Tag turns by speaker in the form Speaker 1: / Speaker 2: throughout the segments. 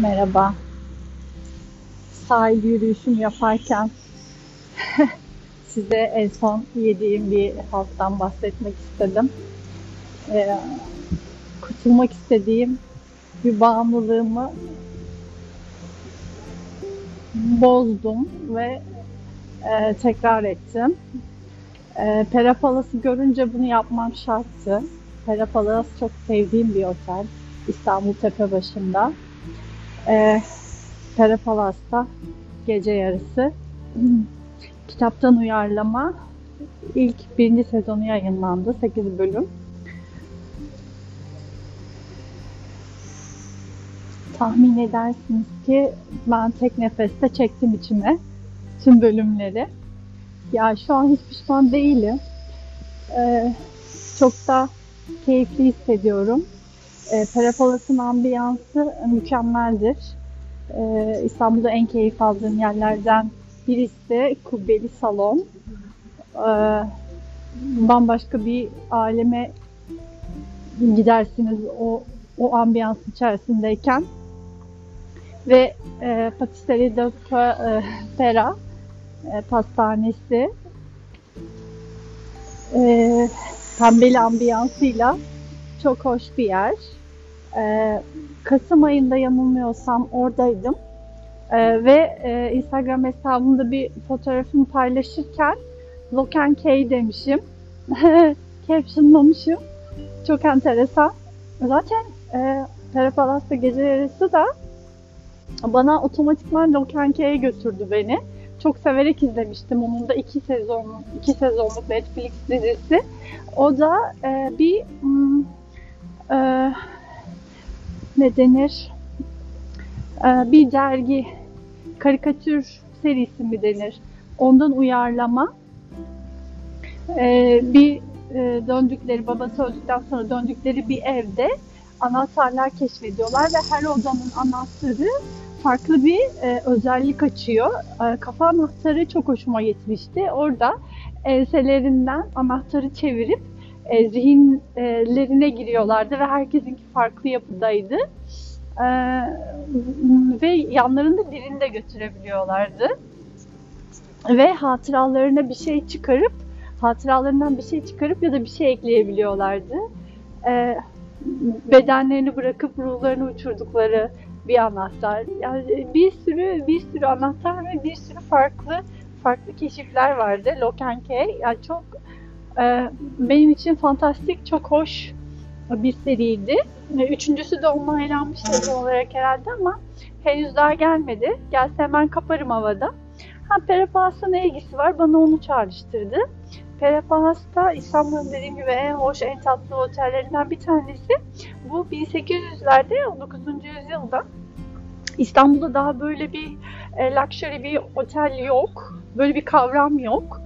Speaker 1: Merhaba. Sahil yürüyüşümü yaparken size en son yediğim bir halktan bahsetmek istedim. Ee, kurtulmak istediğim bir bağımlılığımı bozdum ve e, tekrar ettim. E, Perapalası görünce bunu yapmam şarttı. Perapalas çok sevdiğim bir otel. İstanbul Tepebaşı'nda. E, Perapalas'ta gece yarısı. Kitaptan uyarlama ilk birinci sezonu yayınlandı. 8 bölüm. Tahmin edersiniz ki ben tek nefeste çektim içime tüm bölümleri. Ya şu an hiç pişman değilim. Ee, çok da keyifli hissediyorum. Ee, Perapalas'ın ambiyansı mükemmeldir. Ee, İstanbul'da en keyif aldığım yerlerden birisi de kubbeli salon. Ee, bambaşka bir aleme gidersiniz o o ambiyans içerisindeyken ve e, Patisserie de e, Pera e, pastanesi e, pembeli ambiyansıyla çok hoş bir yer. E, Kasım ayında yanılmıyorsam oradaydım. E, ve e, Instagram hesabımda bir fotoğrafımı paylaşırken Lock and Key demişim. Captionlamışım. Çok enteresan. Zaten e, Perapalas'ta gece yarısı da bana otomatikman Lock and Key'e götürdü beni. Çok severek izlemiştim. Onun da iki sezonluk, iki sezonluk Netflix dizisi. O da e, bir hmm, e, ne denir? E, bir dergi, karikatür serisi mi denir? Ondan uyarlama. E, bir e, döndükleri, babası öldükten sonra döndükleri bir evde anahtarlar keşfediyorlar ve her odanın anahtarı farklı bir e, özellik açıyor. E, kafa anahtarı çok hoşuma gitmişti. Orada enselerinden anahtarı çevirip e, zihinlerine giriyorlardı ve herkesinki farklı yapıdaydı. E, ve yanlarında birini de götürebiliyorlardı. Ve hatıralarına bir şey çıkarıp hatıralarından bir şey çıkarıp ya da bir şey ekleyebiliyorlardı. E, bedenlerini bırakıp ruhlarını uçurdukları bir anahtar. Yani bir sürü bir sürü anahtar ve bir sürü farklı farklı keşifler vardı. Key. Yani çok benim için fantastik, çok hoş bir seriydi. Üçüncüsü de onaylanmış sezon olarak herhalde ama henüz daha gelmedi. Gelse hemen kaparım havada. Ha Perapahas'la ne ilgisi var? Bana onu çağrıştırdı. Perapahas'ta İstanbul'un dediğim gibi en hoş, en tatlı otellerinden bir tanesi. Bu 1800'lerde, 19. yüzyılda İstanbul'da daha böyle bir e, luxury bir otel yok. Böyle bir kavram yok.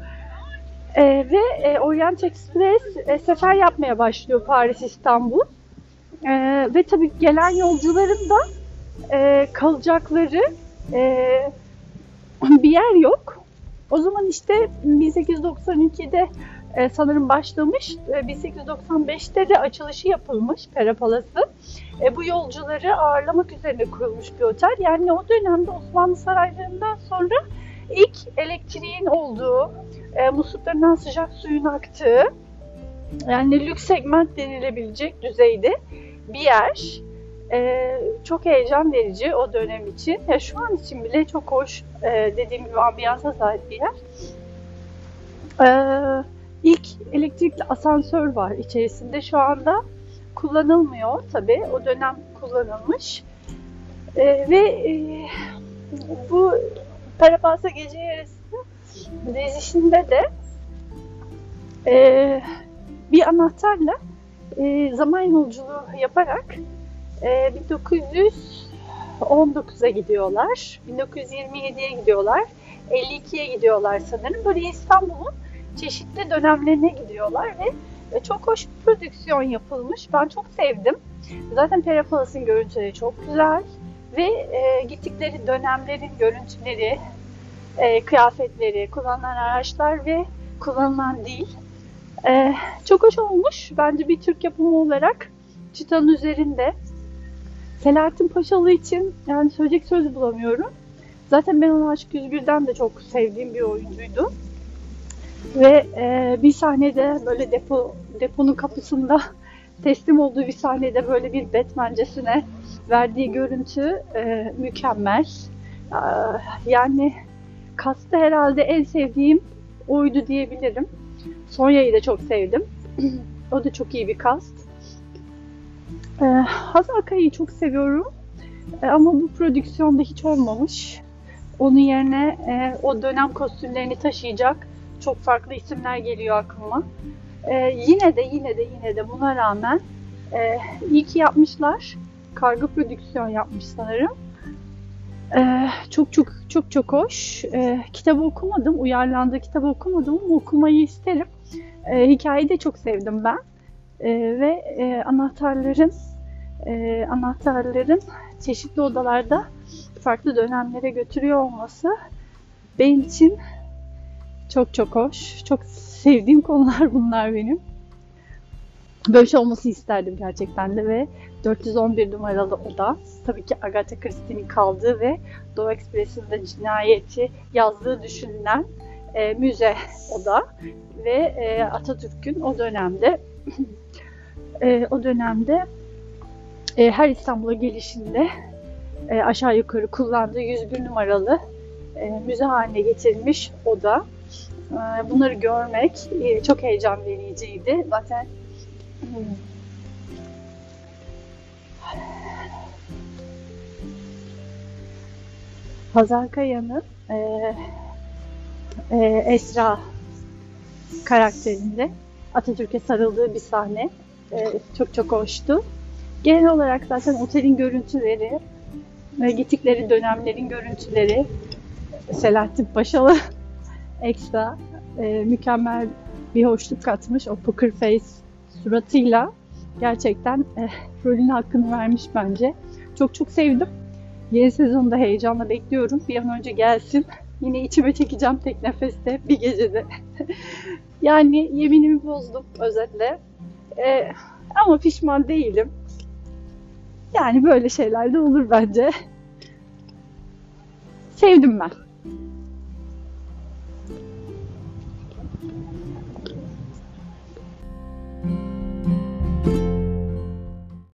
Speaker 1: E, ve e, Orient Express e, sefer yapmaya başlıyor Paris İstanbul. E, ve tabii gelen yolcuların da e, kalacakları e, bir yer yok. O zaman işte 1892'de e, sanırım başlamış. E, 1895'te de açılışı yapılmış Perapalası. E, bu yolcuları ağırlamak üzerine kurulmuş bir otel. Yani o dönemde Osmanlı saraylarından sonra ilk elektriğin olduğu, e, musluklarından sıcak suyun aktığı, yani lüks segment denilebilecek düzeyde bir yer. Ee, çok heyecan verici o dönem için. Ya şu an için bile çok hoş e, dediğim gibi ambiyansa sahip bir yer. Ee, ilk elektrikli asansör var içerisinde. Şu anda kullanılmıyor tabi. O dönem kullanılmış. Ee, ve e, bu Parapasa gece yarısı dizisinde de e, bir anahtarla e, zaman yolculuğu yaparak 1919'a gidiyorlar. 1927'ye gidiyorlar. 52'ye gidiyorlar sanırım. Böyle İstanbul'un çeşitli dönemlerine gidiyorlar ve çok hoş bir prodüksiyon yapılmış. Ben çok sevdim. Zaten Perapalas'ın görüntüleri çok güzel ve e, gittikleri dönemlerin görüntüleri, e, kıyafetleri, kullanılan araçlar ve kullanılan dil e, çok hoş olmuş. Bence bir Türk yapımı olarak çıtanın üzerinde Selahattin Paşalı için yani söyleyecek söz bulamıyorum. Zaten ben onu Aşk 101'den de çok sevdiğim bir oyuncuydu. Ve e, bir sahnede böyle depo deponun kapısında teslim olduğu bir sahnede böyle bir Batman'cesine verdiği görüntü e, mükemmel. Aa, Yani kastı herhalde en sevdiğim oydu diyebilirim. Sonya'yı da çok sevdim. o da çok iyi bir kast. Hazal Kaya'yı çok seviyorum. Ee, ama bu prodüksiyonda hiç olmamış. Onun yerine e, o dönem kostümlerini taşıyacak çok farklı isimler geliyor aklıma. Ee, yine de yine de yine de buna rağmen e, iyi ki yapmışlar. Kargo prodüksiyon yapmış sanırım. Ee, çok çok çok çok hoş. Ee, kitabı okumadım, uyarlandığı kitabı okumadım ama okumayı isterim. Ee, hikayeyi de çok sevdim ben. Ee, ve e, anahtarların e, anahtarların çeşitli odalarda farklı dönemlere götürüyor olması benim için çok çok hoş. Çok sevdiğim konular bunlar benim. Böyle şey olması isterdim gerçekten de ve 411 numaralı oda tabii ki Agatha Christie'nin kaldığı ve Doğu Ekspresi'nde cinayeti yazdığı düşünülen e, müze oda ve e, Atatürk'ün o dönemde e, o dönemde e, her İstanbul'a gelişinde e, aşağı yukarı kullandığı 101 numaralı e, müze haline getirilmiş oda. E, bunları görmek e, çok heyecan vericiydi. Zaten hmm, Hazar Kaya'nın e, e, Esra karakterinde Atatürk'e sarıldığı bir sahne e, çok çok hoştu. Genel olarak zaten otelin görüntüleri, ve gittikleri dönemlerin görüntüleri, Selahattin Paşalı ekstra e, mükemmel bir hoşluk katmış. O poker face suratıyla gerçekten e, rolün hakkını vermiş bence. Çok çok sevdim. Yeni sezonu da heyecanla bekliyorum. Bir an önce gelsin. Yine içime çekeceğim tek nefeste bir gecede. yani yeminimi bozdum özetle. E, ama pişman değilim. Yani böyle şeyler de olur bence. Sevdim ben.